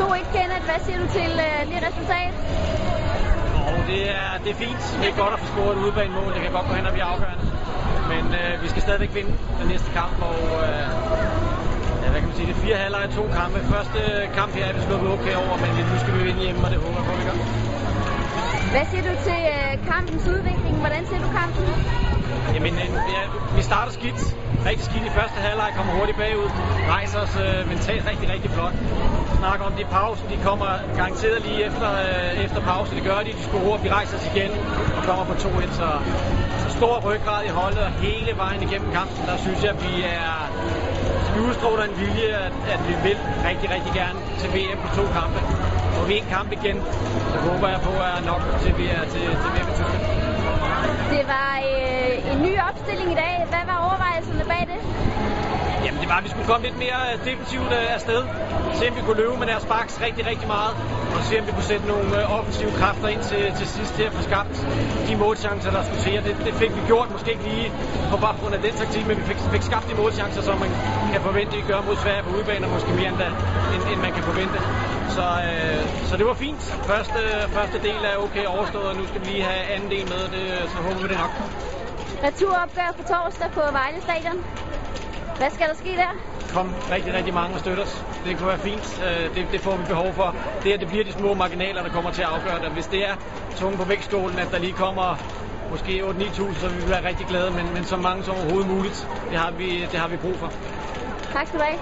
2-1 Kenneth, hvad siger du til øh, det resultat? Og det er, det er fint. Det er godt at få scoret et udebanemål. Det kan godt gå hen og blive afgørende. Men øh, vi skal stadigvæk vinde den næste kamp, og øh, ja, hvad kan man sige, det er fire halvleje to kampe. Første kamp her er vi sluppet okay over, men nu skal vi vinde hjemme, og det håber jeg på, vi gør. Hvad siger du til øh, kampens udvikling? Hvordan ser du kampen? Jamen, øh, ja, vi starter skidt. Rigtig skidt i første halvleg, kommer hurtigt bagud. Rejser os øh, mentalt rigtig, rigtig flot. Snakker om det pausen, de kommer garanteret lige efter, øh, efter pause. Det gør de, de scorer, vi rejser os igen og kommer på 2-1. Så, så stor ryggrad i holdet, og hele vejen igennem kampen, der synes jeg, at vi er vi udstråler en vilje, at, at vi vil rigtig, rigtig gerne til VM på to kampe. Og vi en kamp igen, så håber jeg på, at er nok til, vi er til, til VM i Tyskland. Det var øh, en ny opstilling i dag. Hvad var overvejelsen? Jamen det var, at vi skulle komme lidt mere øh, defensivt øh, afsted. Se om vi kunne løbe med deres baks rigtig, rigtig meget. Og se om vi kunne sætte nogle øh, offensive kræfter ind til, til sidst til at få skabt de målchancer, der skulle til. Og det, det fik vi gjort, måske ikke lige på baggrund af den taktik, men vi fik, fik skabt de målchancer, som man kan forvente, at gøre mod Sverige på udebane, og måske mere end, da, end, end man kan forvente. Så, øh, så det var fint. Første, første del er okay overstået, og nu skal vi lige have anden del med, det, så håber vi det nok. Returopgør på torsdag på Vejle Stadion. Hvad skal der ske der? Kom rigtig, rigtig mange og støtte os. Det kunne være fint. Øh, Det, det får vi behov for. Det, at det bliver de små marginaler, der kommer til at afgøre det. Hvis det er tunge på vægtstolen, at der lige kommer måske 8-9.000, så vil vi være rigtig glade, men, men så mange som overhovedet muligt, det har vi, det har vi brug for. Tak skal du have.